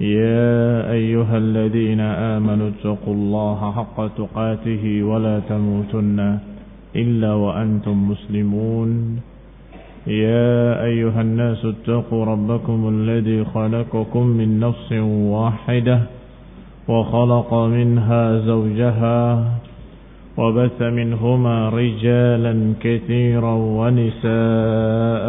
يا أيها الذين آمنوا اتقوا الله حق تقاته ولا تموتن إلا وأنتم مسلمون. يا أيها الناس اتقوا ربكم الذي خلقكم من نفس واحدة وخلق منها زوجها وبث منهما رجالا كثيرا ونساء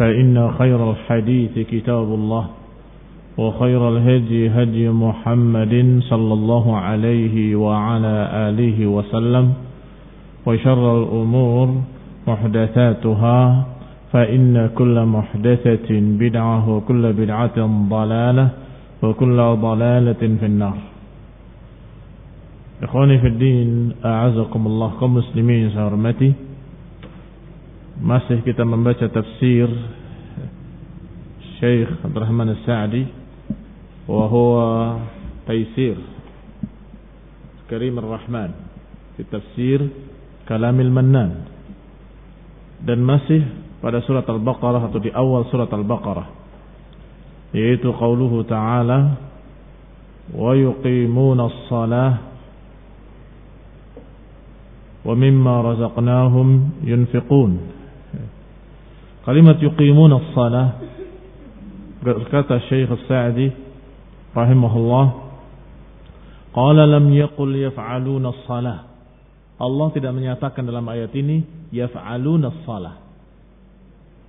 فإن خير الحديث كتاب الله وخير الهدي هدي محمد صلى الله عليه وعلى آله وسلم وشر الأمور محدثاتها فإن كل محدثة بدعة وكل بدعة ضلالة وكل ضلالة في النار. إخواني في الدين أعزكم الله كمسلمين سهرمتي Masih kita membaca tafsir Syekh Abdurrahman As-Sa'di wa huwa Taisir Karim Ar-Rahman fi tafsir Kalamil Mannan. Dan masih pada surat Al-Baqarah atau di awal surat Al-Baqarah yaitu qauluhu ta'ala wa yuqimuna as-salah razaqnahum yunfiqun Kalimat yuqimuna as-salah. Berkata Syekh As-Sa'di rahimahullah qala lam yaqul yaf'aluna as-salah. Allah tidak menyatakan dalam ayat ini yaf'aluna as-salah.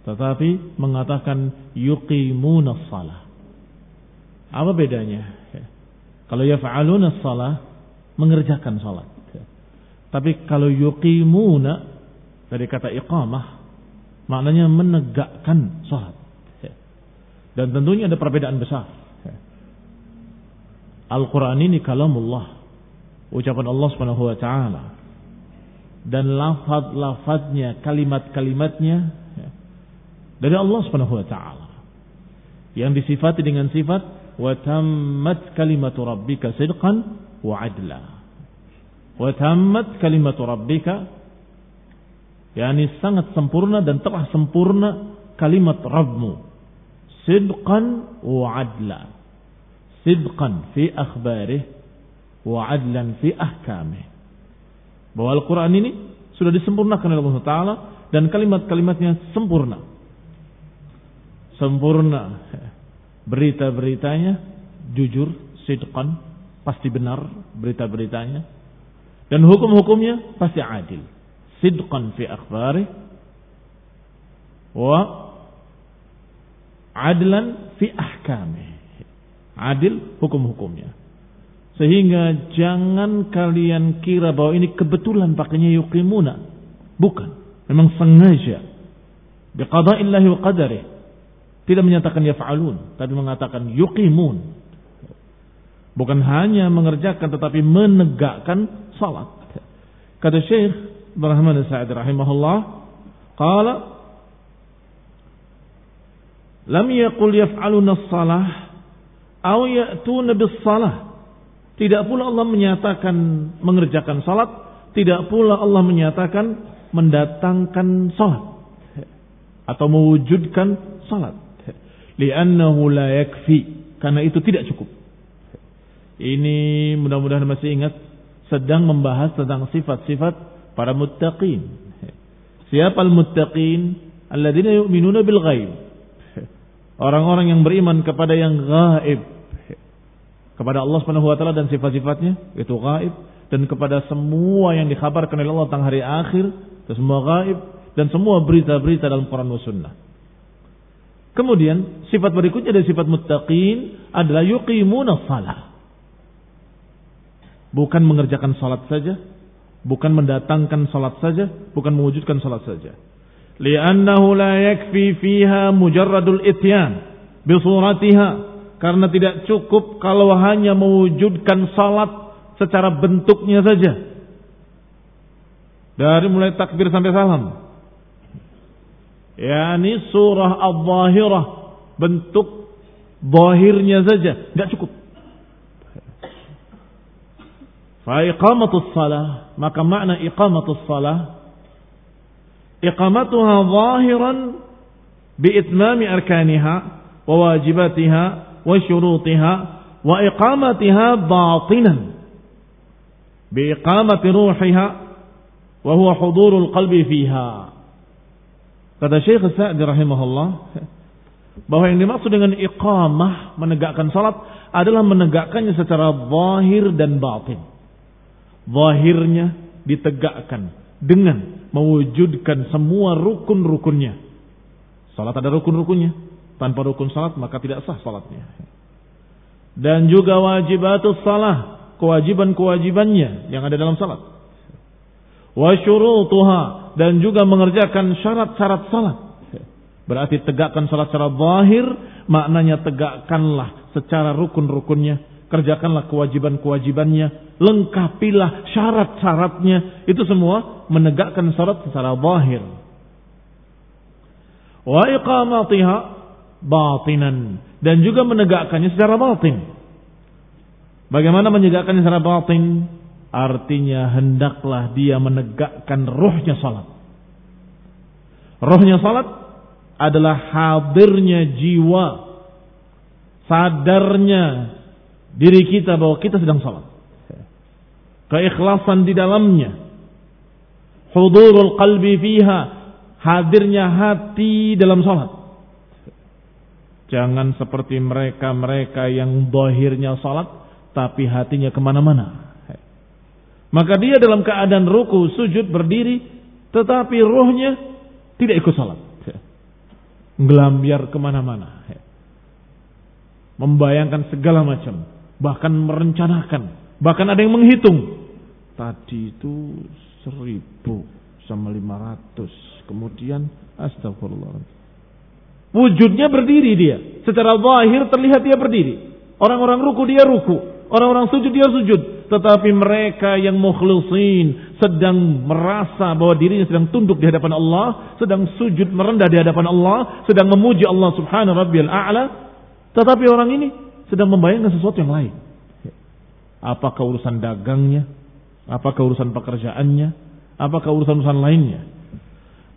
Tetapi mengatakan yuqimuna as-salah. Apa bedanya? Kalau yaf'aluna as-salah mengerjakan salat. Tapi kalau yuqimuna dari kata iqamah maknanya menegakkan salat. Dan tentunya ada perbedaan besar. Al-Quran ini kalamullah. Ucapan Allah subhanahu wa ta'ala. Dan lafad-lafadnya, kalimat-kalimatnya dari Allah subhanahu wa ta'ala. Yang disifati dengan sifat وَتَمَّتْ كَلِمَةُ رَبِّكَ صِدْقًا وَعَدْلًا وَتَمَّتْ كَلِمَةُ رَبِّكَ yakni sangat sempurna dan telah sempurna kalimat Rabbmu. Sidqan wa adla. Sidqan fi akhbarih wa adlan fi ahkamih. Bahwa Al-Quran ini sudah disempurnakan oleh Allah Ta'ala dan kalimat-kalimatnya sempurna. Sempurna. Berita-beritanya jujur sidqan pasti benar berita-beritanya. Dan hukum-hukumnya pasti adil sidqan fi akhbari wa adlan fi ahkami adil hukum-hukumnya sehingga jangan kalian kira bahwa ini kebetulan pakainya yuqimuna. Bukan. Memang sengaja. Biqada'illahi wa qadarih tidak menyatakan yaf'alun tapi mengatakan yuqimun. Bukan hanya mengerjakan tetapi menegakkan salat. Kata Syekh Rahman Sa'id rahimahullah qala lam yaqul yaf'aluna as-salah aw ya'tuna bis-salah Tidak pula Allah menyatakan mengerjakan salat, tidak pula Allah menyatakan mendatangkan salat atau mewujudkan salat. Li'annahu la yakfi karena itu tidak cukup. Ini mudah-mudahan masih ingat sedang membahas tentang sifat-sifat para muttaqin. Siapa al-muttaqin? Alladzina yu'minuna bil ghaib. Orang-orang yang beriman kepada yang gaib. Kepada Allah Subhanahu wa taala dan sifat-sifatnya itu gaib dan kepada semua yang dikhabarkan oleh Allah tentang hari akhir, itu semua gaib dan semua berita-berita dalam Quran dan Sunnah. Kemudian sifat berikutnya dari sifat muttaqin adalah yuqimuna salah. Bukan mengerjakan salat saja, bukan mendatangkan salat saja, bukan mewujudkan salat saja. Li'annahu la yakfi fiha mujarradul ityan bi suratiha karena tidak cukup kalau hanya mewujudkan salat secara bentuknya saja. Dari mulai takbir sampai salam, yakni surah al-zahirah bentuk zahirnya saja nggak cukup fa iqamatus salah maka makna iqamatus salah iqamatuha zahiran biitmami arkaniha wa wajibatiha wa syurutiha wa iqamatiha batinan biiqamati ruhiha wa huwa hudurul qalbi fiha Kata Syekh Sa'di rahimahullah bahwa yang dimaksud dengan iqamah menegakkan salat adalah menegakkannya secara zahir dan batin. Zahirnya ditegakkan dengan mewujudkan semua rukun-rukunnya. Salat ada rukun-rukunnya. Tanpa rukun salat maka tidak sah salatnya. Dan juga wajibatus salah, kewajiban-kewajibannya yang ada dalam salat. Wa syurutuha dan juga mengerjakan syarat-syarat salat. Berarti tegakkan salat secara zahir, maknanya tegakkanlah secara rukun-rukunnya, kerjakanlah kewajiban-kewajibannya, lengkapilah syarat-syaratnya. Itu semua menegakkan salat secara zahir. Wa iqamatiha batinan dan juga menegakkannya secara batin. Bagaimana menegakkannya secara batin? Artinya hendaklah dia menegakkan rohnya salat. Rohnya salat adalah hadirnya jiwa, sadarnya diri kita bahwa kita sedang salat. Keikhlasan di dalamnya. Hudurul qalbi fiha. Hadirnya hati dalam salat. Jangan seperti mereka-mereka yang dohirnya salat, tapi hatinya ke mana-mana. Maka dia dalam keadaan ruku, sujud, berdiri, tetapi rohnya tidak ikut salat. Ngelambiar ke mana-mana. Membayangkan segala macam. Bahkan merencanakan. Bahkan ada yang menghitung. Tadi itu seribu sama lima ratus. Kemudian astagfirullah. Wujudnya berdiri dia. Secara zahir terlihat dia berdiri. Orang-orang ruku dia ruku. Orang-orang sujud dia sujud tetapi mereka yang mukhlisin sedang merasa bahwa dirinya sedang tunduk di hadapan Allah, sedang sujud merendah di hadapan Allah, sedang memuji Allah Subhanahu rabbiyal a'la, tetapi orang ini sedang membayangkan sesuatu yang lain. Apakah urusan dagangnya? Apakah urusan pekerjaannya? Apakah urusan-urusan lainnya?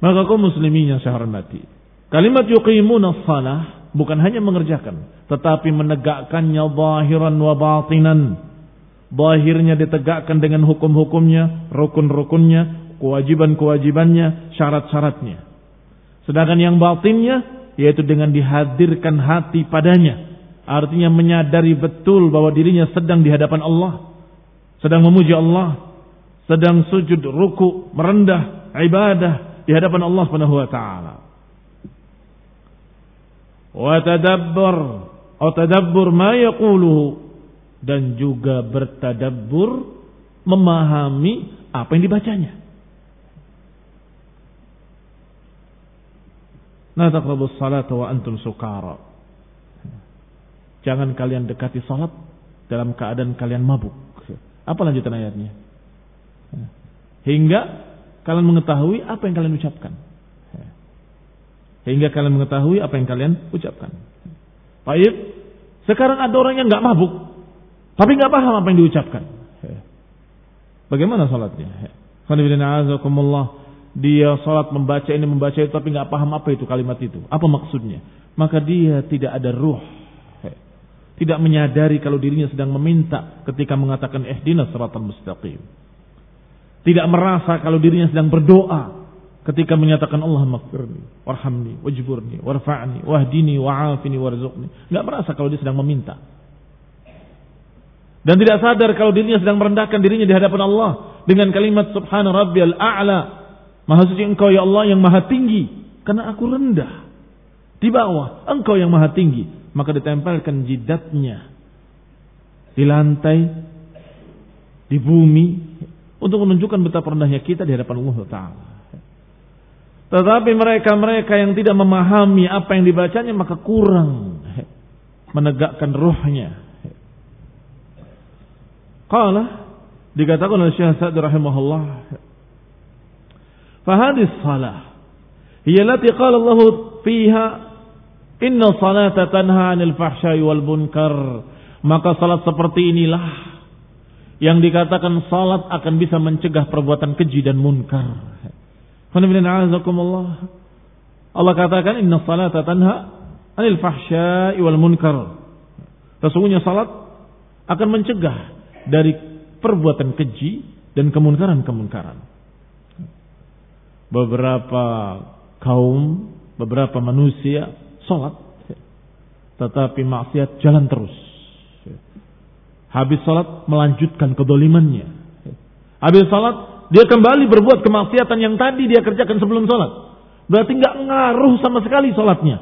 Maka kaum muslimin yang saya hormati. Kalimat yuqimuna salah bukan hanya mengerjakan, tetapi menegakkannya zahiran wa batinan Bahirnya ditegakkan dengan hukum-hukumnya, rukun-rukunnya, kewajiban-kewajibannya, syarat-syaratnya. Sedangkan yang batinnya, yaitu dengan dihadirkan hati padanya. Artinya menyadari betul bahwa dirinya sedang di hadapan Allah. Sedang memuji Allah. Sedang sujud, ruku, merendah, ibadah di hadapan Allah subhanahu wa ta'ala. Wa tadabbur, atau tadabbur ma yaquluhu dan juga bertadabbur memahami apa yang dibacanya. La taqrabus wa antum sukara. Jangan kalian dekati salat dalam keadaan kalian mabuk. Apa lanjutan ayatnya? Hingga kalian mengetahui apa yang kalian ucapkan. Hingga kalian mengetahui apa yang kalian ucapkan. Baik. Sekarang ada orang yang nggak mabuk, Tapi nggak paham apa yang diucapkan. Bagaimana salatnya? Dia salat membaca ini membaca itu tapi nggak paham apa itu kalimat itu. Apa maksudnya? Maka dia tidak ada ruh. Tidak menyadari kalau dirinya sedang meminta ketika mengatakan ihdinas siratal mustaqim. Tidak merasa kalau dirinya sedang berdoa ketika menyatakan Allah maghfirni warhamni wajburni warfa'ni wahdini wa'afini warzuqni. Enggak merasa kalau dia sedang meminta. Dan tidak sadar kalau dirinya sedang merendahkan dirinya di hadapan Allah dengan kalimat subhana rabbiyal a'la. Maha suci engkau ya Allah yang maha tinggi. Karena aku rendah. Di bawah engkau yang maha tinggi. Maka ditempelkan jidatnya. Di lantai. Di bumi. Untuk menunjukkan betapa rendahnya kita di hadapan Allah Ta'ala. Tetapi mereka-mereka yang tidak memahami apa yang dibacanya maka kurang menegakkan rohnya. Qala dikatakan oleh Syekh Sa'd rahimahullah Fahadis salah hiya lati qala Allah fiha inna salata tanha 'anil fahsya'i wal munkar maka salat seperti inilah yang dikatakan salat akan bisa mencegah perbuatan keji dan munkar. Allah katakan inna salata tanha anil fahsya'i wal munkar. Sesungguhnya salat akan mencegah dari perbuatan keji dan kemunkaran-kemunkaran. Beberapa kaum, beberapa manusia salat tetapi maksiat jalan terus. Habis salat melanjutkan kedolimannya. Habis salat dia kembali berbuat kemaksiatan yang tadi dia kerjakan sebelum sholat. Berarti nggak ngaruh sama sekali sholatnya.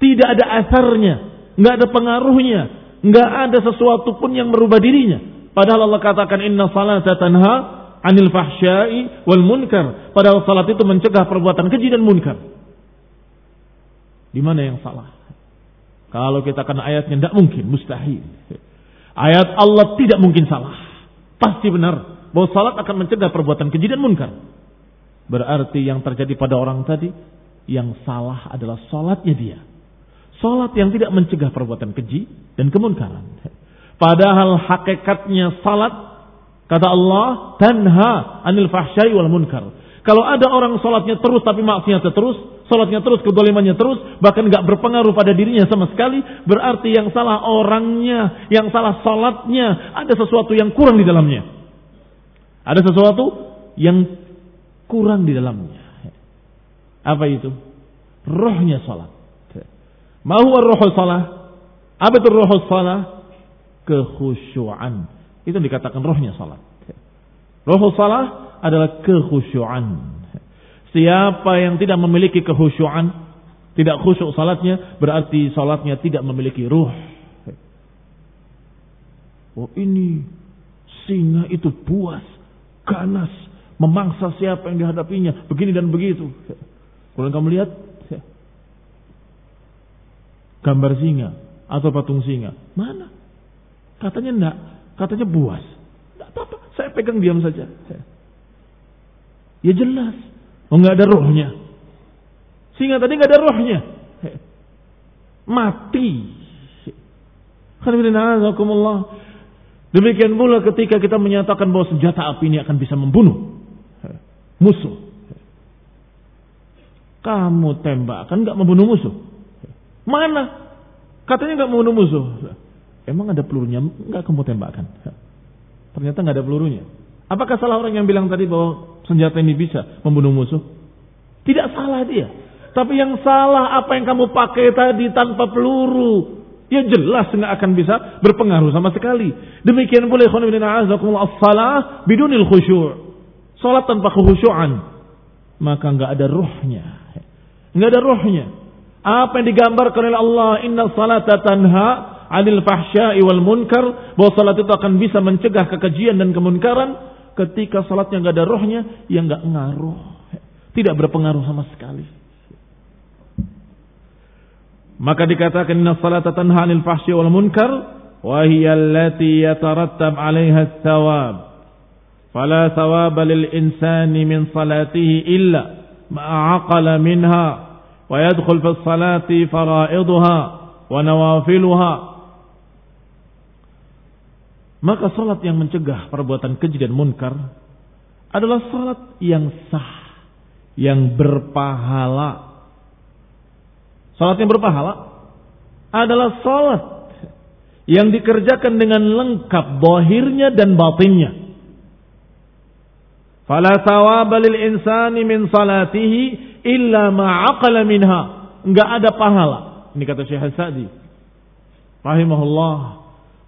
Tidak ada asarnya, nggak ada pengaruhnya, nggak ada sesuatu pun yang merubah dirinya. Padahal Allah katakan inna salata tanha anil fahsyai wal munkar. Padahal salat itu mencegah perbuatan keji dan munkar. Di mana yang salah? Kalau kita kena ayatnya tidak mungkin, mustahil. Ayat Allah tidak mungkin salah. Pasti benar bahwa salat akan mencegah perbuatan keji dan munkar. Berarti yang terjadi pada orang tadi yang salah adalah salatnya dia. Salat yang tidak mencegah perbuatan keji dan kemunkaran. Padahal hakikatnya salat kata Allah tanha anil fahsyai wal munkar. Kalau ada orang salatnya terus tapi maksiatnya terus, salatnya terus, kedolimannya terus, bahkan nggak berpengaruh pada dirinya sama sekali, berarti yang salah orangnya, yang salah salatnya, ada sesuatu yang kurang di dalamnya. Ada sesuatu yang kurang di dalamnya. Apa itu? Rohnya salat. Mau roh salat? Apa itu roh salat? Kekhusyuan. Itu dikatakan rohnya salat. Roh salat adalah kekhusyuan. Siapa yang tidak memiliki kekhusyuan, tidak khusyuk salatnya, berarti salatnya tidak memiliki ruh. Oh ini singa itu buas ganas, memangsa siapa yang dihadapinya, begini dan begitu. Kalau kamu lihat gambar singa atau patung singa, mana? Katanya enggak, katanya buas. Enggak apa-apa, saya pegang diam saja. Ya jelas, oh enggak ada rohnya. Singa tadi enggak ada rohnya. Mati. Demikian pula ketika kita menyatakan bahwa senjata api ini akan bisa membunuh musuh. Kamu tembak kan nggak membunuh musuh? Mana? Katanya nggak membunuh musuh. Emang ada pelurunya? Nggak kamu tembakkan. Ternyata nggak ada pelurunya. Apakah salah orang yang bilang tadi bahwa senjata ini bisa membunuh musuh? Tidak salah dia. Tapi yang salah apa yang kamu pakai tadi tanpa peluru. Ya jelas nggak akan bisa berpengaruh sama sekali. Demikian pula ikhwan bin as-salah bidunil khusyu'. Salat tanpa khusyuan. Maka nggak ada ruhnya. Nggak ada ruhnya. Apa yang digambarkan oleh Allah, inna salata tanha anil fahsya'i wal munkar, bahwa salat itu akan bisa mencegah kekejian dan kemunkaran, ketika salatnya nggak ada rohnya, ya nggak ngaruh. Tidak berpengaruh sama sekali. Maka dikatakan inna salata tanha 'anil fahsyi wal munkar wa hiya allati yatarattab 'alaiha thawab. Fala thawaba lil insani min salatihi illa ma 'aqala minha wa yadkhul fi salati fara'idha wa nawafiluha. Maka salat yang mencegah perbuatan keji dan munkar adalah salat yang sah, yang berpahala. Salat yang berpahala adalah salat yang dikerjakan dengan lengkap bohirnya dan batinnya. Fala thawaba lil insani min salatihi illa ma'aqala minha. Enggak ada pahala. Ini kata Syekh Sa'di. Rahimahullah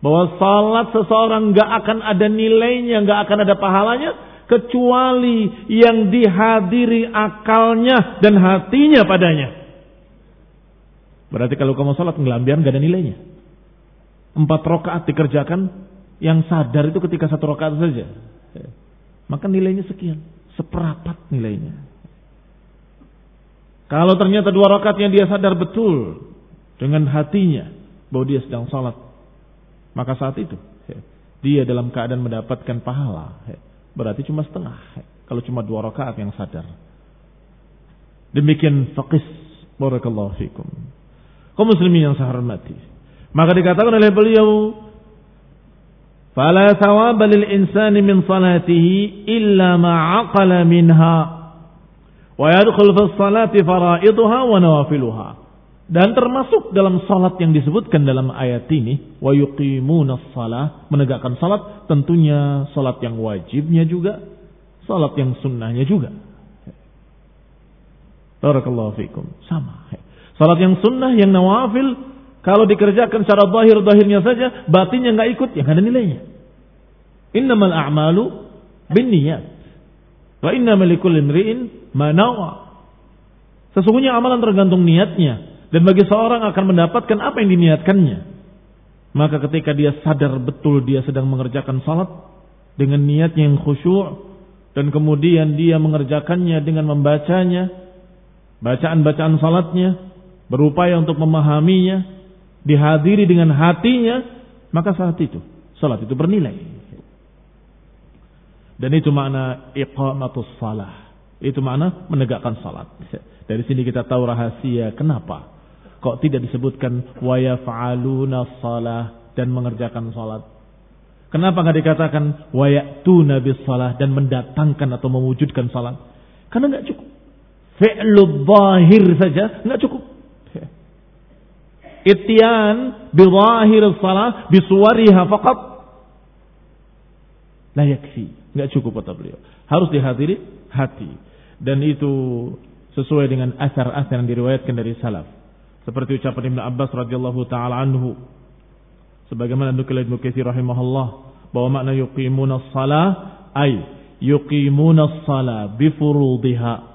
bahwa salat seseorang nggak akan ada nilainya, nggak akan ada pahalanya kecuali yang dihadiri akalnya dan hatinya padanya. Berarti kalau kamu salat ngelambian nggak ada nilainya. Empat rakaat dikerjakan, yang sadar itu ketika satu rakaat saja. Maka nilainya sekian, seperapat nilainya. Kalau ternyata dua rakaatnya dia sadar betul dengan hatinya bahwa dia sedang salat, maka saat itu dia dalam keadaan mendapatkan pahala. Berarti cuma setengah. Kalau cuma dua rakaat yang sadar. Demikian faqis. Barakallahu fikum. Kau muslimin yang saya hormati. Maka dikatakan oleh beliau. Fala thawaba lil insani min salatihi illa ma'aqala minha. Wa yadkhul fi salati faraiduha wa nawafiluha. Dan termasuk dalam salat yang disebutkan dalam ayat ini, wa yuqimuna salah, menegakkan salat, tentunya salat yang wajibnya juga, salat yang sunnahnya juga. Barakallahu fikum. Sama. Salat yang sunnah, yang nawafil, kalau dikerjakan secara zahir-zahirnya saja, batinnya nggak ikut, yang ada nilainya. Innamal a'malu bin niyat. Wa innamal likulli imri'in ma Sesungguhnya amalan tergantung niatnya. Dan bagi seorang akan mendapatkan apa yang diniatkannya. Maka ketika dia sadar betul dia sedang mengerjakan salat dengan niatnya yang khusyuk dan kemudian dia mengerjakannya dengan membacanya bacaan-bacaan salatnya berupaya untuk memahaminya dihadiri dengan hatinya maka saat itu salat itu bernilai. Dan itu makna iqamatus salah. Itu makna menegakkan salat. Dari sini kita tahu rahasia kenapa Kok tidak disebutkan wa yaf'aluna salah dan mengerjakan salat? Kenapa nggak dikatakan wa ya'tuna bis salah dan mendatangkan atau mewujudkan salat? Karena nggak cukup. Fi'lu zahir saja nggak cukup. Ityan bi zahir salah bi suwariha faqat la yakfi. Nggak cukup kata beliau. Harus dihadiri hati. Dan itu sesuai dengan asar-asar yang diriwayatkan dari salaf. Seperti ucapan Ibn Abbas radhiyallahu taala anhu. Sebagaimana nukil Ibnu Katsir rahimahullah bahwa makna yuqimuna shalah ay yuqimuna shalah bi furudiha.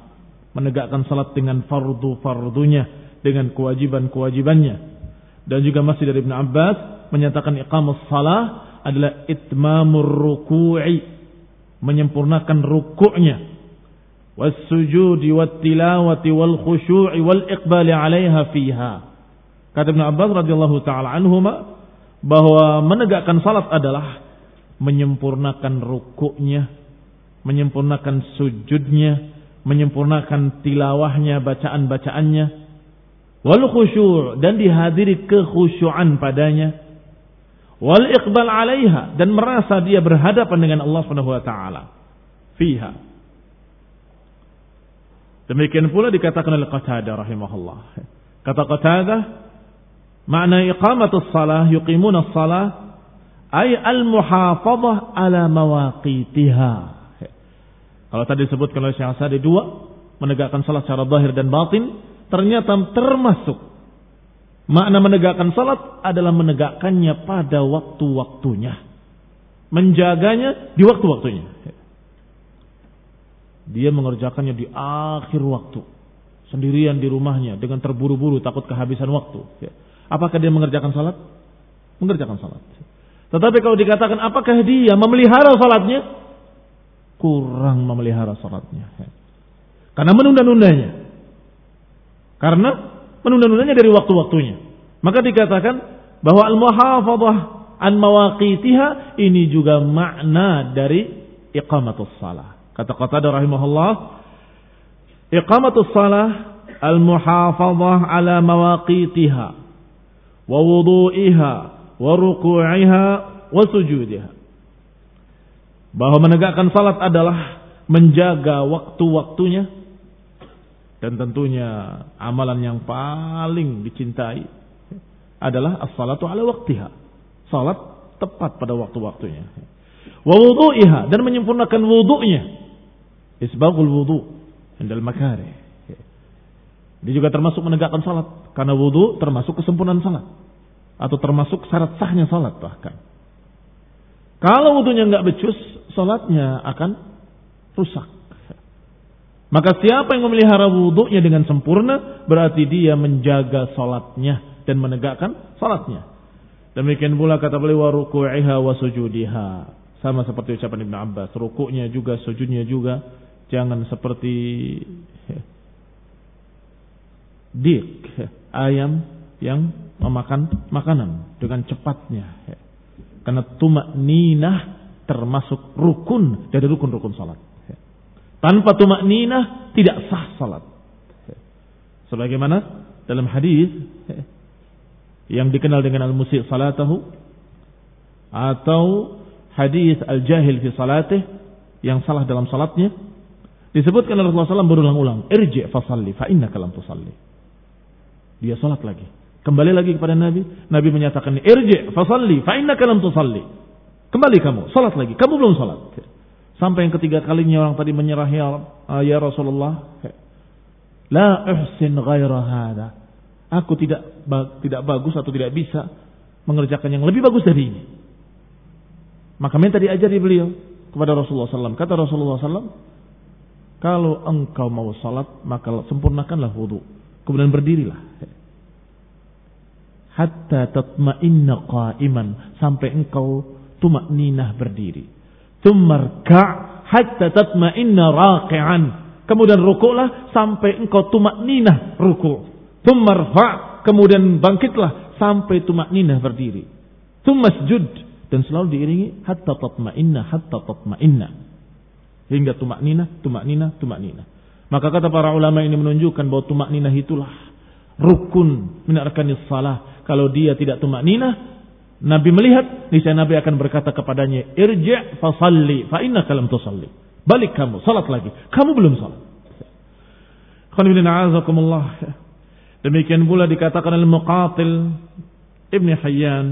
Menegakkan salat dengan fardu-fardunya, dengan kewajiban-kewajibannya. Dan juga masih dari Ibn Abbas menyatakan iqamus salah adalah itmamur ruku'i, menyempurnakan rukuknya والسجود والتلاوة والخشوع والإقبال عليها فيها. Kata Ibn Abbas radhiyallahu taala anhuma bahwa menegakkan salat adalah menyempurnakan rukuknya, menyempurnakan sujudnya, menyempurnakan tilawahnya, bacaan-bacaannya, wal khusyu' dan dihadiri kekhusyuan padanya, wal iqbal 'alaiha dan merasa dia berhadapan dengan Allah Subhanahu wa taala. Fiha Demikian pula dikatakan oleh Qatadah rahimahullah. Kata Qatadah, makna iqamatus salah, yuqimuna salah, ay al-muhafadhah ala mawaqitiha. Kalau tadi disebutkan oleh Syekh Asadi dua, menegakkan salat secara zahir dan batin, ternyata termasuk makna menegakkan salat adalah menegakkannya pada waktu-waktunya. Menjaganya di waktu-waktunya. Dia mengerjakannya di akhir waktu. Sendirian di rumahnya dengan terburu-buru takut kehabisan waktu. Ya. Apakah dia mengerjakan salat? Mengerjakan salat. Tetapi kalau dikatakan apakah dia memelihara salatnya? Kurang memelihara salatnya. Ya. Karena menunda-nundanya. Karena menunda-nundanya dari waktu-waktunya. Maka dikatakan bahwa al-muhafadhah an mawaqitiha ini juga makna dari iqamatus salah. Kata Qatadah rahimahullah, iqamatus salah al-muhafazah ala mawaqitiha wa wudu'iha wa ruku'iha wa sujudiha. Bahwa menegakkan salat adalah menjaga waktu-waktunya dan tentunya amalan yang paling dicintai adalah as-salatu ala waktiha. Salat tepat pada waktu-waktunya. Wa wudu'iha dan menyempurnakan wudu'nya. Isbagul wudu' indal makarih. Dia juga termasuk menegakkan salat karena wudu termasuk kesempurnaan salat atau termasuk syarat sahnya salat bahkan. Kalau wudunya nggak becus, salatnya akan rusak. Maka siapa yang memelihara wudhunya dengan sempurna, berarti dia menjaga salatnya dan menegakkan salatnya. Demikian pula kata beliau wa ruku'iha wa sujudiha. Sama seperti ucapan Ibn Abbas, rukuknya juga, sujudnya juga. Jangan seperti dik, ayam yang memakan makanan dengan cepatnya. Karena tumak ninah termasuk rukun dari rukun-rukun salat. Tanpa tumak ninah tidak sah salat. Sebagaimana dalam hadis yang dikenal dengan al-musi' salatahu atau hadis al-jahil fi salatih yang salah dalam salatnya disebutkan oleh Rasulullah SAW berulang-ulang irji' fasalli fa innaka lam tusalli dia salat lagi kembali lagi kepada Nabi Nabi menyatakan irji' fasalli fa innaka lam tusalli kembali kamu salat lagi kamu belum salat Sampai yang ketiga kalinya orang tadi menyerah ya, ah, ya Rasulullah. La uhsin ghaira hada. Aku tidak tidak bagus atau tidak bisa mengerjakan yang lebih bagus dari ini. Maka minta diajari beliau kepada Rasulullah SAW. Kata Rasulullah SAW, kalau engkau mau salat maka sempurnakanlah wudhu. Kemudian berdirilah. Hatta tatma'inna qa'iman. Sampai engkau tumak ninah berdiri. Tummarka hatta tatma'inna raqi'an. Kemudian rukuklah sampai engkau tumak ninah ruku. Tummarfa kemudian bangkitlah sampai tumak ninah berdiri. Tumasjud dan selalu diiringi hatta tatma'inna hatta tatma'inna. Hingga tumak ninah, tumak ninah, tumak ninah. Maka kata para ulama ini menunjukkan bahwa tumak ninah itulah rukun min arkanis salah. Kalau dia tidak tumak ninah, Nabi melihat, niscaya Nabi akan berkata kepadanya, "Irji' fasalli fa innaka lam tusalli." Balik kamu, salat lagi. Kamu belum salat. Demikian pula dikatakan oleh Muqatil Ibn Hayyan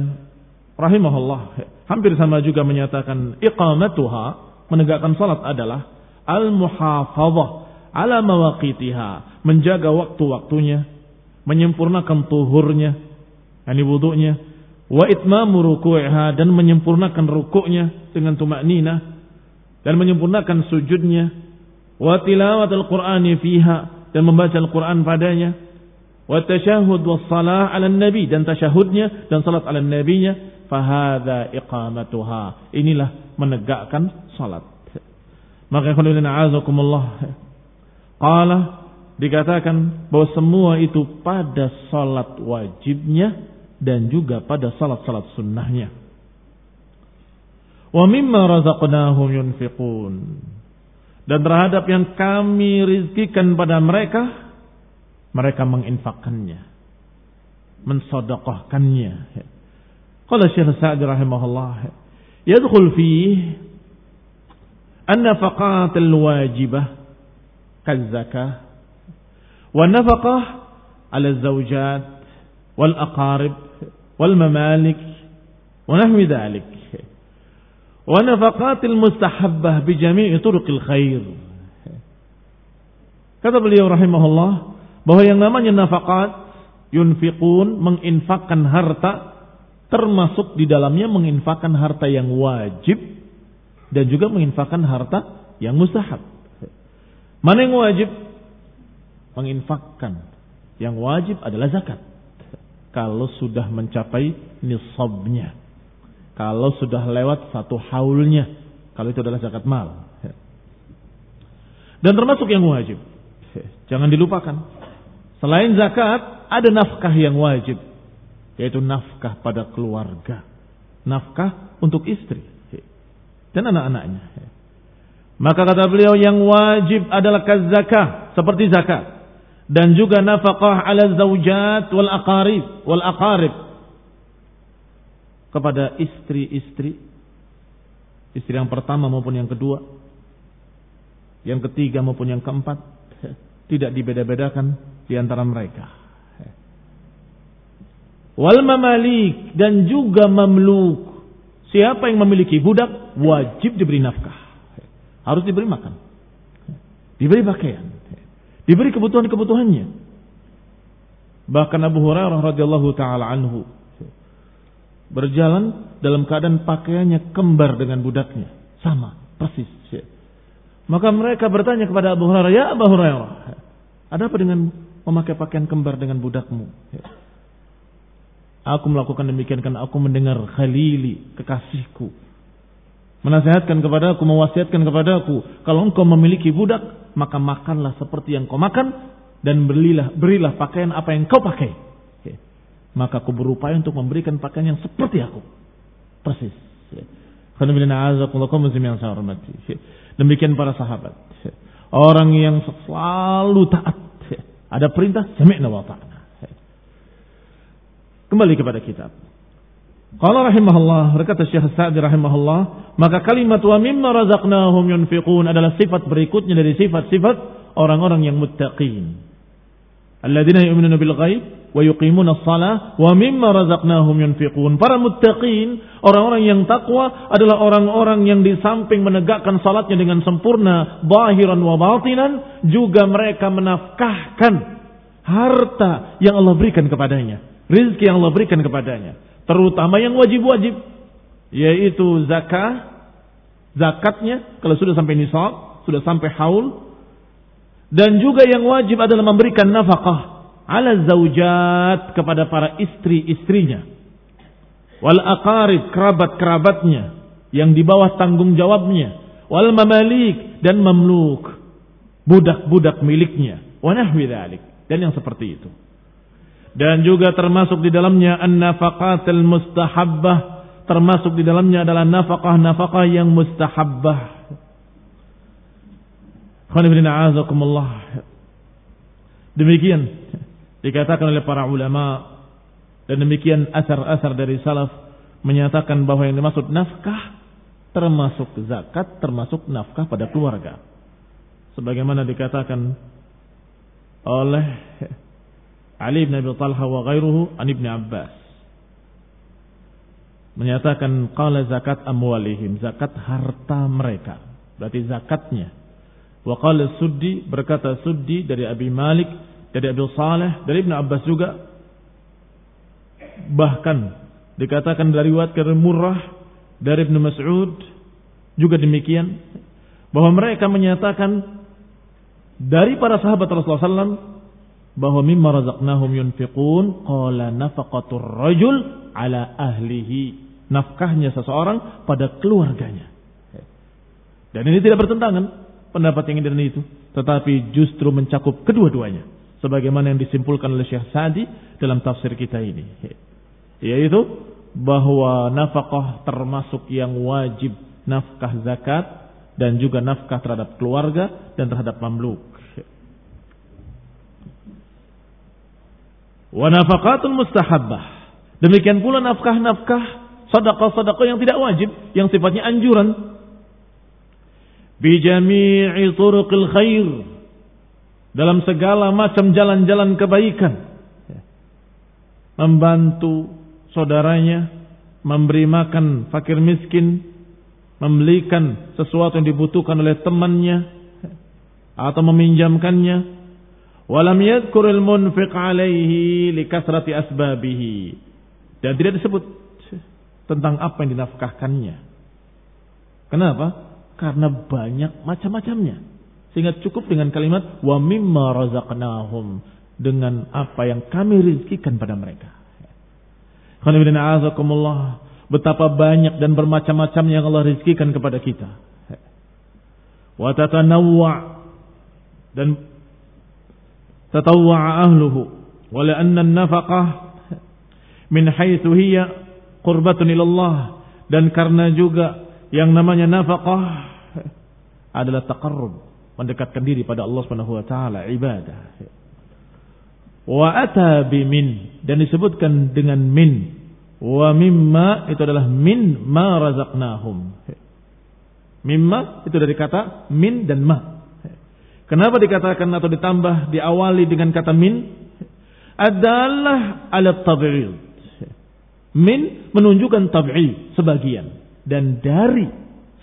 rahimahullah hampir sama juga menyatakan iqamatuha menegakkan salat adalah al-muhafazah ala mawaqitiha menjaga waktu-waktunya menyempurnakan tuhurnya yani wudhunya wa itmamu ruku'iha dan menyempurnakan rukuknya dengan tumak nina dan menyempurnakan sujudnya wa tilawatul qur'ani fiha dan membaca Al-Qur'an padanya wa tasyahud was salah 'ala nabi dan tasyahudnya dan salat 'ala nabinya fahadha iqamatuha. Inilah menegakkan salat maka khulina azakumullah qala dikatakan bahwa semua itu pada salat wajibnya dan juga pada salat-salat sunnahnya. Wa mimma razaqnahum yunfiqun. Dan terhadap yang kami rizkikan pada mereka, mereka menginfakkannya. Mensodaqahkannya. Qala Syekh Sa'di rahimahullah. Yadkhul fih النفقات الواجبة كالزكاة والنفقة على الزوجات والأقارب والممالك ونحو ذلك. ونفقات المستحبة بجميع طرق الخير. kata beliau rahimahullah bahwa yang namanya nafakat yunfiqun menginfakkan harta termasuk di dalamnya menginfakkan harta yang wajib dan juga menginfakkan harta yang mustahab. Mana yang wajib? Menginfakkan. Yang wajib adalah zakat kalau sudah mencapai nisabnya. Kalau sudah lewat satu haulnya. Kalau itu adalah zakat mal. Dan termasuk yang wajib. Jangan dilupakan. Selain zakat, ada nafkah yang wajib. Yaitu nafkah pada keluarga. Nafkah untuk istri. Dan anak-anaknya. Maka kata beliau yang wajib adalah kazakah. Seperti zakat dan juga nafkah ala zaujat wal aqarib wal aqarib kepada istri-istri istri yang pertama maupun yang kedua yang ketiga maupun yang keempat tidak dibeda-bedakan di antara mereka wal mamalik dan juga mamluk. Siapa yang memiliki budak wajib diberi nafkah. Harus diberi makan. Diberi pakaian. Diberi kebutuhan-kebutuhannya. Bahkan Abu Hurairah radhiyallahu taala anhu berjalan dalam keadaan pakaiannya kembar dengan budaknya. Sama persis. Maka mereka bertanya kepada Abu Hurairah ya Abu Hurairah ada apa dengan memakai pakaian kembar dengan budakmu Aku melakukan demikian karena aku mendengar Khalili, kekasihku. Menasihatkan kepada aku, mewasiatkan kepada aku. Kalau engkau memiliki budak, maka makanlah seperti yang kau makan. Dan berilah, berilah pakaian apa yang kau pakai. Maka aku berupaya untuk memberikan pakaian yang seperti aku. Persis. Demikian para sahabat. Orang yang selalu taat. Ada perintah, sami'na wa. Kembali kepada kitab. Qala rahimahullah, berkata Syekh Sa'di rahimahullah, maka kalimat wa mimma razaqnahum yunfiqun adalah sifat berikutnya dari sifat-sifat orang-orang yang muttaqin. Alladzina yu'minuna bil ghaib wa yuqimuna shalah wa mimma razaqnahum yunfiqun. Para muttaqin, orang-orang yang takwa adalah orang-orang yang di samping menegakkan salatnya dengan sempurna, zahiran wa batinan, juga mereka menafkahkan harta yang Allah berikan kepadanya rizki yang Allah berikan kepadanya, terutama yang wajib-wajib, yaitu zakah, zakatnya kalau sudah sampai nisab, sudah sampai haul, dan juga yang wajib adalah memberikan nafkah ala zaujat kepada para istri-istrinya, wal aqarib kerabat-kerabatnya yang di bawah tanggung jawabnya, wal mamalik dan mamluk, budak-budak miliknya, wa nahwi dan yang seperti itu dan juga termasuk di dalamnya an-nafaqatul mustahabbah. Termasuk di dalamnya adalah nafkah-nafkah yang mustahabbah. Demikian dikatakan oleh para ulama dan demikian asar-asar dari salaf menyatakan bahwa yang dimaksud nafkah termasuk zakat termasuk nafkah pada keluarga. Sebagaimana dikatakan oleh Ali bin Abi Talha wa ghairuhu an Ibn Abbas. Menyatakan qala zakat amwalihim zakat harta mereka. Berarti zakatnya. Wa qala suddi berkata suddi dari Abi Malik dari Abi Saleh dari Ibn Abbas juga. Bahkan dikatakan dari riwayat Murrah dari Ibn Mas'ud juga demikian. Bahwa mereka menyatakan dari para sahabat Rasulullah SAW bahwa mimma razaqnahum yunfiqun qala nafaqatur rajul ala ahlihi. Nafkahnya seseorang pada keluarganya. Dan ini tidak bertentangan pendapat yang ini itu tetapi justru mencakup kedua-duanya sebagaimana yang disimpulkan oleh Syekh Sa'di dalam tafsir kita ini. Yaitu bahwa nafkah termasuk yang wajib nafkah zakat dan juga nafkah terhadap keluarga dan terhadap mamluk Wa nafaqatul mustahabbah. Demikian pula nafkah-nafkah sedekah-sedekah yang tidak wajib, yang sifatnya anjuran. Bi jami'i turuqil khair. Dalam segala macam jalan-jalan kebaikan. Membantu saudaranya, memberi makan fakir miskin, membelikan sesuatu yang dibutuhkan oleh temannya atau meminjamkannya Walam yadhkurul munfiq alaihi likasrati asbabihi. Dan tidak disebut tentang apa yang dinafkahkannya. Kenapa? Karena banyak macam-macamnya. Sehingga cukup dengan kalimat wa mimma razaqnahum dengan apa yang kami rizkikan pada mereka. Betapa banyak dan bermacam-macam yang Allah rizkikan kepada kita. Wa tatanawwa dan تطوع ahluhu ولأن النفقة من حيث min قربة إلى الله dan karena juga yang namanya nafkah adalah taqarrub, mendekatkan diri pada Allah Subhanahu wa taala ibadah. Wa ata bimin dan disebutkan dengan min. Wa mimma itu adalah min ma razaqnahum. Mimma itu dari kata min dan ma. Kenapa dikatakan atau ditambah diawali dengan kata min? Adalah ala tab'id. Min menunjukkan tab'i sebagian dan dari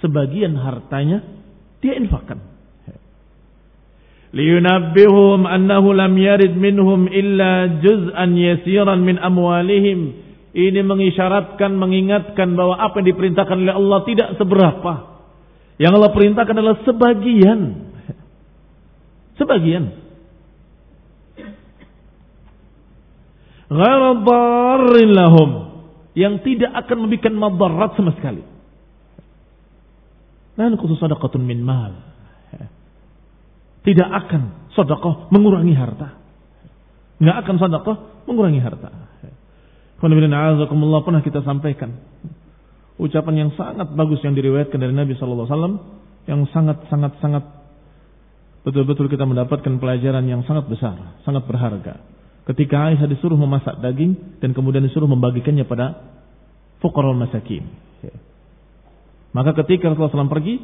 sebagian hartanya dia infakkan. Liyunabbihum annahu lam yarid minhum illa juz'an yasiran min amwalihim. Ini mengisyaratkan, mengingatkan bahwa apa yang diperintahkan oleh Allah tidak seberapa. Yang Allah perintahkan adalah sebagian. Sebagian. Ghairu lahum. Yang tidak akan membuat madarat sama sekali. Dan khusus sadaqatun min mal. Tidak akan sedekah mengurangi harta. Enggak akan sedekah mengurangi harta. Pernah kita sampaikan ucapan yang sangat bagus yang diriwayatkan dari Nabi Shallallahu Alaihi Wasallam yang sangat sangat sangat betul-betul kita mendapatkan pelajaran yang sangat besar, sangat berharga. Ketika Aisyah disuruh memasak daging dan kemudian disuruh membagikannya pada fuqara masakin. Maka ketika Rasulullah SAW pergi,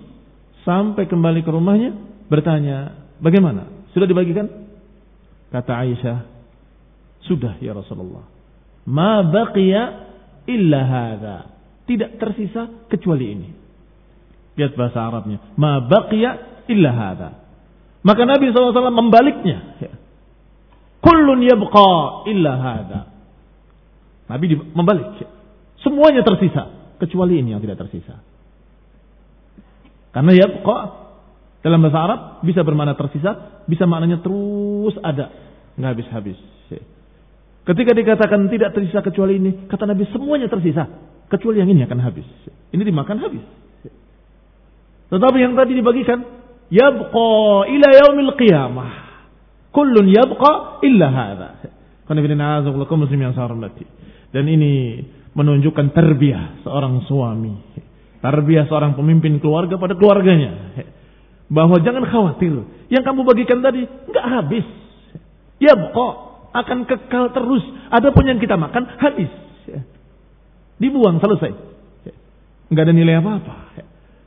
sampai kembali ke rumahnya, bertanya, bagaimana? Sudah dibagikan? Kata Aisyah, sudah ya Rasulullah. Ma baqiya illa hadha. Tidak tersisa kecuali ini. Lihat bahasa Arabnya. Ma baqiya illa hadha. Maka Nabi SAW membaliknya. Kullun yabqa illa hadha. Nabi membalik. Semuanya tersisa. Kecuali ini yang tidak tersisa. Karena ya kok dalam bahasa Arab bisa bermakna tersisa, bisa maknanya terus ada, nggak habis-habis. Ketika dikatakan tidak tersisa kecuali ini, kata Nabi semuanya tersisa, kecuali yang ini akan habis. Ini dimakan habis. Tetapi yang tadi dibagikan, yabqa ila yaumil qiyamah. Kullun yabqa illa yang Dan ini menunjukkan terbiah seorang suami Tarbiyah seorang pemimpin keluarga pada keluarganya. Bahwa jangan khawatir. Yang kamu bagikan tadi nggak habis. Ya kok akan kekal terus. Adapun yang kita makan habis. Dibuang selesai. Nggak ada nilai apa-apa.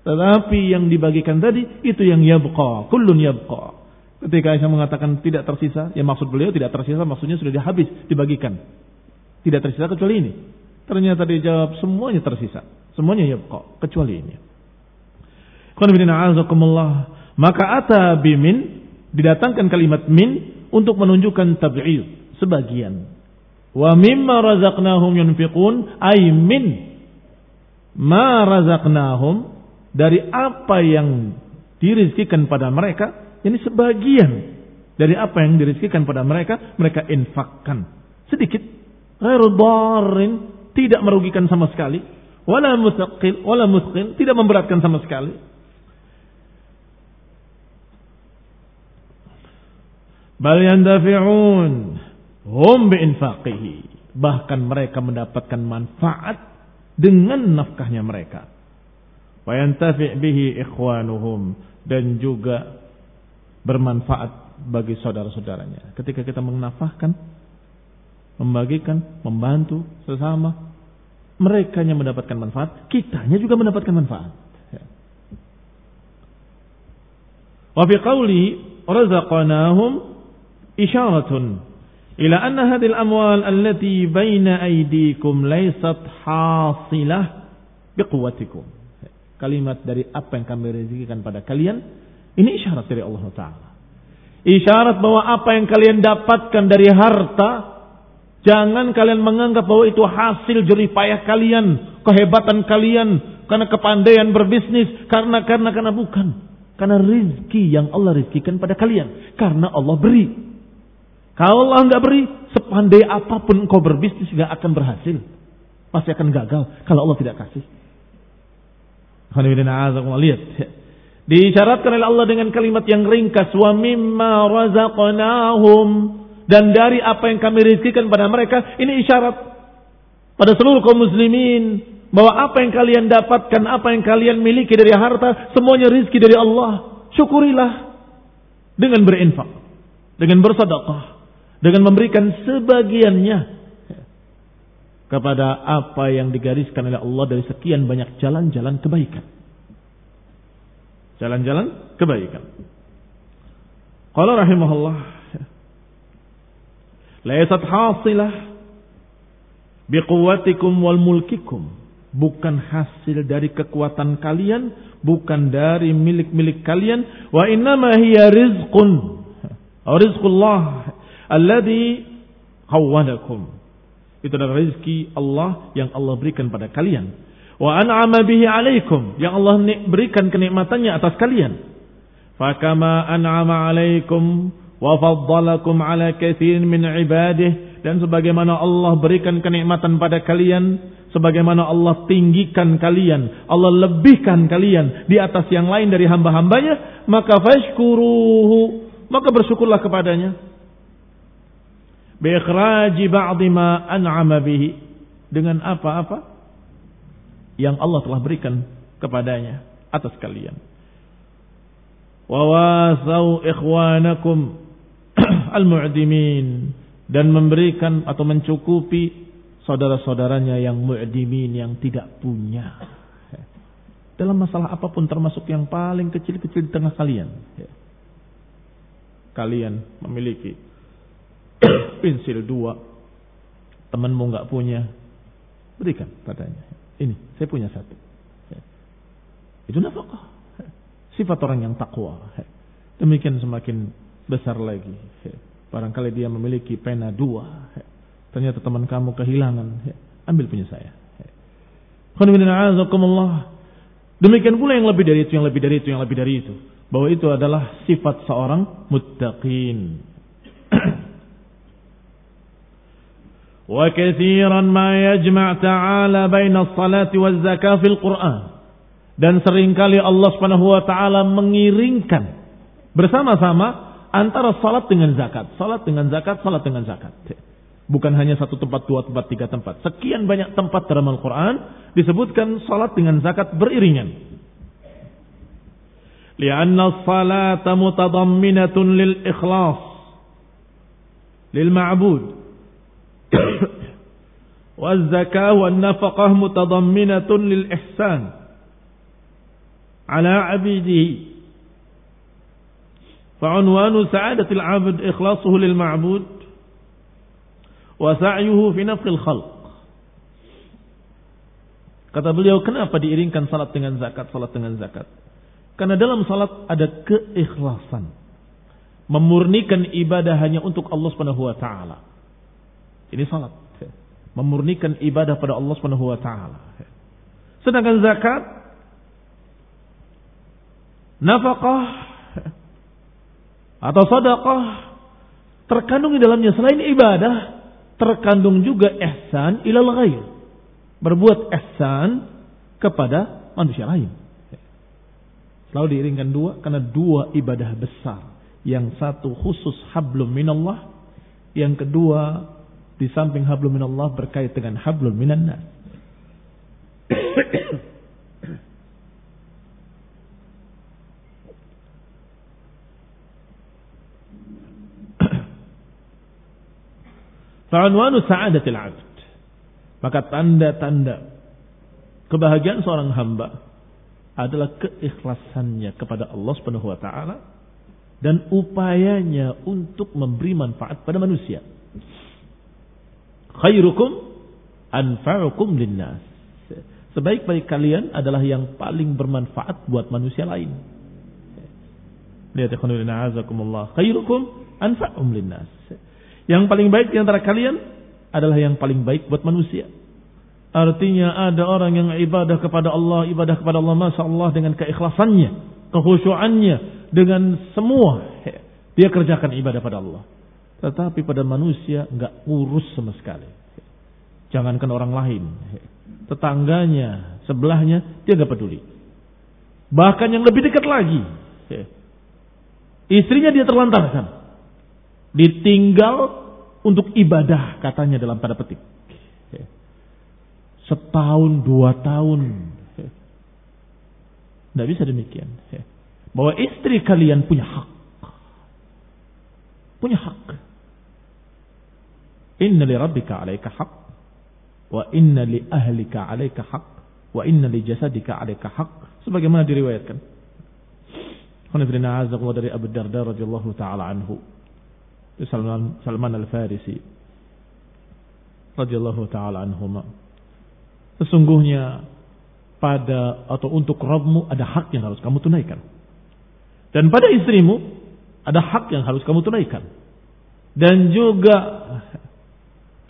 Tetapi yang dibagikan tadi itu yang yabqa, kullun yabqa. Ketika Aisyah mengatakan tidak tersisa, ya maksud beliau tidak tersisa maksudnya sudah habis dibagikan. Tidak tersisa kecuali ini. Ternyata dia jawab semuanya tersisa. Semuanya ya kok kecuali ini. Maka ata bimin didatangkan kalimat min untuk menunjukkan tab'id sebagian. Wa mimma razaqnahum yunfiqun ay min ma razaqnahum dari apa yang dirizkikan pada mereka ini sebagian dari apa yang dirizkikan pada mereka mereka infakkan sedikit ghairu tidak merugikan sama sekali wala mustaqil, wala musqil, tidak memberatkan sama sekali. Bal yandafi'un hum biinfaqihi. Bahkan mereka mendapatkan manfaat dengan nafkahnya mereka. Wa yantafi' bihi ikhwanuhum dan juga bermanfaat bagi saudara-saudaranya. Ketika kita menafahkan, membagikan, membantu sesama, mereka yang mendapatkan manfaat, kitanya juga mendapatkan manfaat. Ya. Wa fi qawli razaqnahum isyaratun ila anna hadhihi al-amwal allati baina aydikum laysat hasilah biquwwatikum. Kalimat dari apa yang kami rezekikan pada kalian ini isyarat dari Allah taala. Isyarat bahwa apa yang kalian dapatkan dari harta Jangan kalian menganggap bahwa itu hasil jerih payah kalian, kehebatan kalian, karena kepandaian berbisnis, karena karena karena bukan. Karena rizki yang Allah rizkikan pada kalian. Karena Allah beri. Kalau Allah nggak beri, sepandai apa pun engkau berbisnis nggak akan berhasil. Pasti akan gagal kalau Allah tidak kasih. Lihat. Diisyaratkan oleh Allah dengan kalimat yang ringkas. Wa mimma razaqnahum dan dari apa yang kami rizkikan pada mereka ini isyarat pada seluruh kaum muslimin bahwa apa yang kalian dapatkan, apa yang kalian miliki dari harta, semuanya rizki dari Allah. Syukurilah dengan berinfak, dengan bersedekah, dengan memberikan sebagiannya. Kepada apa yang digariskan oleh Allah dari sekian banyak jalan-jalan kebaikan. Jalan-jalan kebaikan. Qala rahimahullah Laysat hasilah biquwwatikum wal mulkikum bukan hasil dari kekuatan kalian, bukan dari milik-milik kalian, wa innama hiya rizqun. Rizqullah alladhi khawwanakum. Itu adalah rezeki Allah yang Allah berikan pada kalian. Wa an'ama bihi alaikum. Yang Allah berikan kenikmatannya atas kalian. Fakama an'ama alaikum wa faddalakum ala kathirin min ibadih. Dan sebagaimana Allah berikan kenikmatan pada kalian. Sebagaimana Allah tinggikan kalian. Allah lebihkan kalian di atas yang lain dari hamba-hambanya. Maka fashkuruhu. Maka bersyukurlah kepadanya biikhraji ba'dhi ma an'ama bihi dengan apa-apa yang Allah telah berikan kepadanya atas kalian. Wa wasau ikhwanakum al-mu'dimin dan memberikan atau mencukupi saudara-saudaranya yang mu'dimin yang tidak punya. Dalam masalah apa pun termasuk yang paling kecil-kecil di tengah kalian. Kalian memiliki pensil dua, temanmu nggak punya, berikan padanya. Ini saya punya satu. Itu nafkah. Sifat orang yang takwa. Demikian semakin besar lagi. Barangkali dia memiliki pena dua. Ternyata teman kamu kehilangan. Ambil punya saya. Demikian pula yang lebih dari itu, yang lebih dari itu, yang lebih dari itu. Bahwa itu adalah sifat seorang muttaqin. وكثيرا ما يجمع تعالى بين الصلاة والزكاة في القرآن dan seringkali Allah Subhanahu wa taala mengiringkan bersama-sama antara salat dengan zakat, salat dengan zakat, salat dengan zakat. Bukan hanya satu tempat, dua tempat, tiga tempat. Sekian banyak tempat dalam Al-Quran disebutkan salat dengan zakat beriringan. Lianna salata mutadamminatun lil ikhlas. Lil ma'bud. والزكاة والنفقة متضمنة للإحسان على عبيده فعنوان سعادة العبد إخلاصه للمعبود وسعيه في نفق الخلق Kata beliau, kenapa diiringkan salat dengan zakat, salat dengan zakat? Karena dalam salat ada keikhlasan. Memurnikan ibadah hanya untuk Allah Subhanahu wa taala. Ini salat. Memurnikan ibadah pada Allah Subhanahu wa taala. Sedangkan zakat nafkah atau sedekah terkandung di dalamnya selain ibadah terkandung juga ihsan ilal ghair. Berbuat ihsan kepada manusia lain. Selalu diiringkan dua karena dua ibadah besar. Yang satu khusus hablum minallah, yang kedua di samping hablum minallah berkait dengan hablum minan nas. Fa'anwanu sa'adatil abd. Maka tanda-tanda kebahagiaan seorang hamba adalah keikhlasannya kepada Allah Subhanahu wa taala dan upayanya untuk memberi manfaat pada manusia khairukum anfa'ukum linnas. Sebaik-baik kalian adalah yang paling bermanfaat buat manusia lain. Lihat ikhwanulina azakumullah. Khairukum anfa'um linnas. Yang paling baik di antara kalian adalah yang paling baik buat manusia. Artinya ada orang yang ibadah kepada Allah, ibadah kepada Allah Masya Allah dengan keikhlasannya, kehusuannya, dengan semua. Dia kerjakan ibadah pada Allah. Tetapi pada manusia nggak urus sama sekali. Jangankan orang lain. Tetangganya, sebelahnya, dia nggak peduli. Bahkan yang lebih dekat lagi. Istrinya dia terlantarkan. Ditinggal untuk ibadah katanya dalam tanda petik. Setahun, dua tahun. Tidak bisa demikian. Bahwa istri kalian punya hak. Punya hak Inna li rabbika alaika haq. Wa inna li ahlika 'alaika haq wa inna li jasadika 'alaika haq sebagaimana diriwayatkan. Qanifrina azza dari Abu Darda radhiyallahu taala anhu. Salman Salman Al-Farisi radhiyallahu taala anhuma. Sesungguhnya pada atau untuk Rabbmu ada hak yang harus kamu tunaikan. Dan pada istrimu ada hak yang harus kamu tunaikan. Dan juga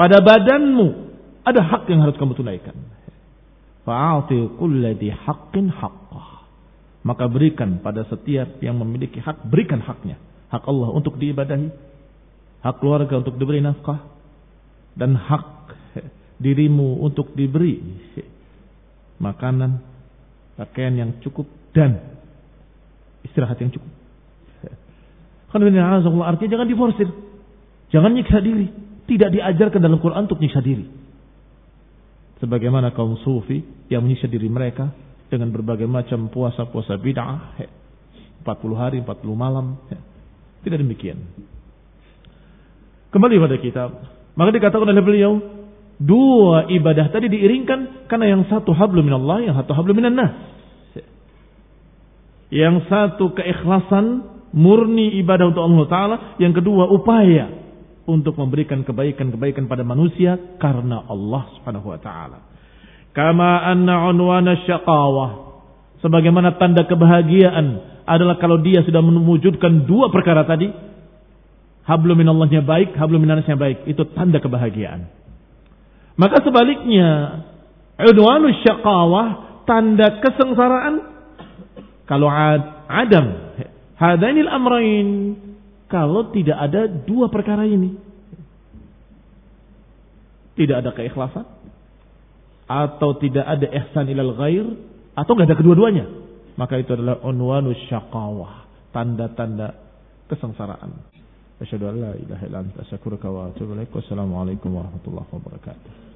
pada badanmu ada hak yang harus kamu tunaikan. Fa'ati kulladhi haqqin haqqah. Maka berikan pada setiap yang memiliki hak, berikan haknya. Hak Allah untuk diibadahi. Hak keluarga untuk diberi nafkah. Dan hak dirimu untuk diberi makanan, pakaian yang cukup dan istirahat yang cukup. Karena artinya jangan diforsir. Jangan nyiksa diri. Tidak diajarkan dalam Quran untuk nyiksa diri. Sebagaimana kaum sufi yang menyiksa diri mereka dengan berbagai macam puasa-puasa bid'ah. 40 hari, 40 malam. Tidak demikian. Kembali pada kitab. Maka dikatakan oleh beliau, Dua ibadah tadi diiringkan karena yang satu hablum minallah, yang satu hablum minannas. Yang satu keikhlasan murni ibadah untuk Allah Ta'ala. Yang kedua upaya untuk memberikan kebaikan-kebaikan pada manusia karena Allah Subhanahu Wa Ta'ala. Kama anna unwana syaqawah. Sebagaimana tanda kebahagiaan adalah kalau dia sudah mewujudkan dua perkara tadi. Hablum minallahnya baik, hablum minannasnya baik. Itu tanda kebahagiaan. Maka sebaliknya, udwanu syaqawah, tanda kesengsaraan, kalau ad, adam, hadanil amrain, kalau tidak ada dua perkara ini. Tidak ada keikhlasan, atau tidak ada ihsan ilal ghair, atau tidak ada kedua-duanya. Maka itu adalah unwanu syaqawah, tanda-tanda kesengsaraan. Asyhadu an la ilaha illa anta astaghfiruka wa atubu ilaik. Wassalamualaikum warahmatullahi wabarakatuh.